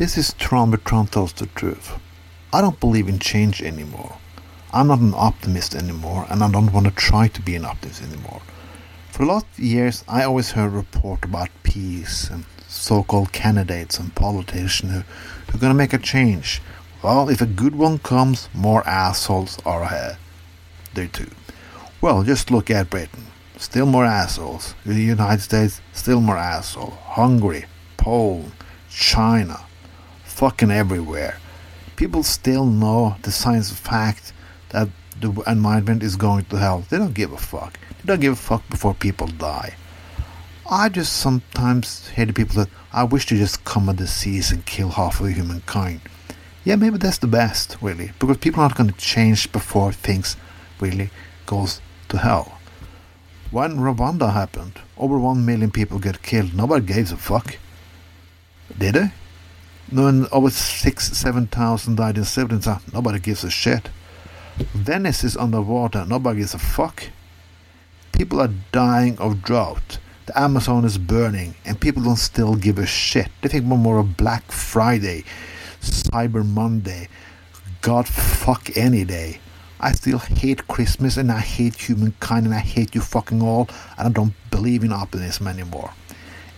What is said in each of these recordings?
This is Trump, but Tron tells the truth. I don't believe in change anymore. I'm not an optimist anymore, and I don't want to try to be an optimist anymore. For a lot of years, I always heard report about peace and so-called candidates and politicians who, who are going to make a change. Well, if a good one comes, more assholes are ahead. There too. Well, just look at Britain. Still more assholes. The United States, still more assholes. Hungary, Poland, China, fucking everywhere. People still know the science of fact that the environment is going to hell. They don't give a fuck. They don't give a fuck before people die. I just sometimes hear the people that I wish to just come a disease and kill half of humankind. Yeah, maybe that's the best, really, because people aren't going to change before things really goes to hell. When Rwanda happened, over one million people get killed. Nobody gave a fuck. Did they? When over six, seven thousand died in Srebrenica, nobody gives a shit. Venice is underwater. Nobody gives a fuck. People are dying of drought. The Amazon is burning, and people don't still give a shit. They think more of Black Friday, Cyber Monday, God fuck any day. I still hate Christmas and I hate humankind and I hate you fucking all and I don't believe in optimism anymore.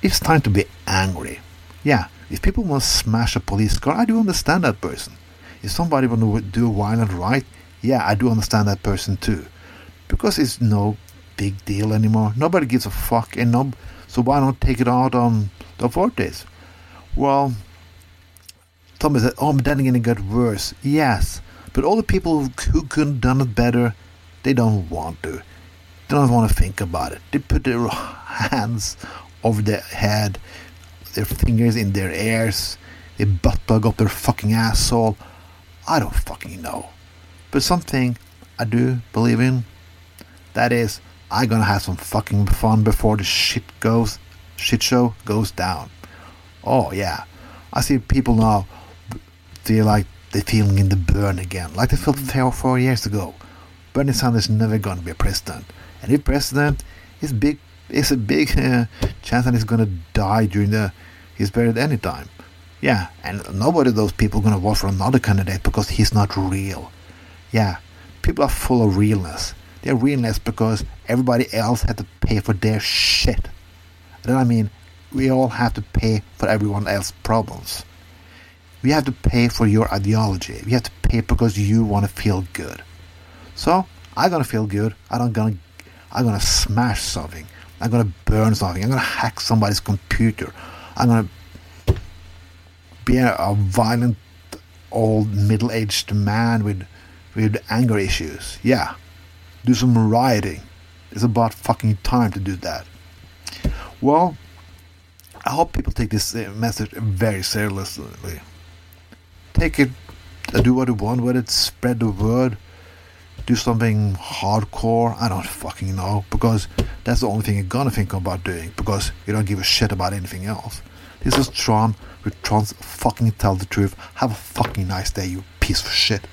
It's time to be angry. Yeah, if people want to smash a police car, I do understand that person. If somebody want to do a violent right, yeah, I do understand that person too. Because it's no big deal anymore. Nobody gives a fuck, and no, so why not take it out on the authorities? Well, Tommy said, "Oh, but then again, it got worse." Yes, but all the people who, who could have done it better, they don't want to. They don't want to think about it. They put their hands over their head, their fingers in their ears, they butt plug up their fucking asshole. I don't fucking know. But something I do believe in, that is, I'm gonna have some fucking fun before the shit goes, shit show goes down. Oh yeah, I see people now feel like they're feeling in the Bern again, like they felt four, four years ago. Bernie Sanders never gonna be a president, and if president, it's big, it's a big uh, chance that he's gonna die during the his period any time, Yeah, and nobody of those people gonna vote for another candidate because he's not real. Yeah, people are full of realness. They're realness because everybody else had to pay for their shit. Then I mean, we all have to pay for everyone else's problems. We have to pay for your ideology. We have to pay because you want to feel good. So I'm gonna feel good. I don't gonna I'm gonna smash something. I'm gonna burn something. I'm gonna hack somebody's computer. I'm gonna be a, a violent old middle-aged man with with anger issues. Yeah, do some rioting. It's about fucking time to do that. Well, I hope people take this uh, message very seriously. Take it, uh, do what you want with it, spread the word, do something hardcore. I don't fucking know because that's the only thing you're gonna think about doing because you don't give a shit about anything else. This is Tron with Tron's fucking tell the truth. Have a fucking nice day, you piece of shit.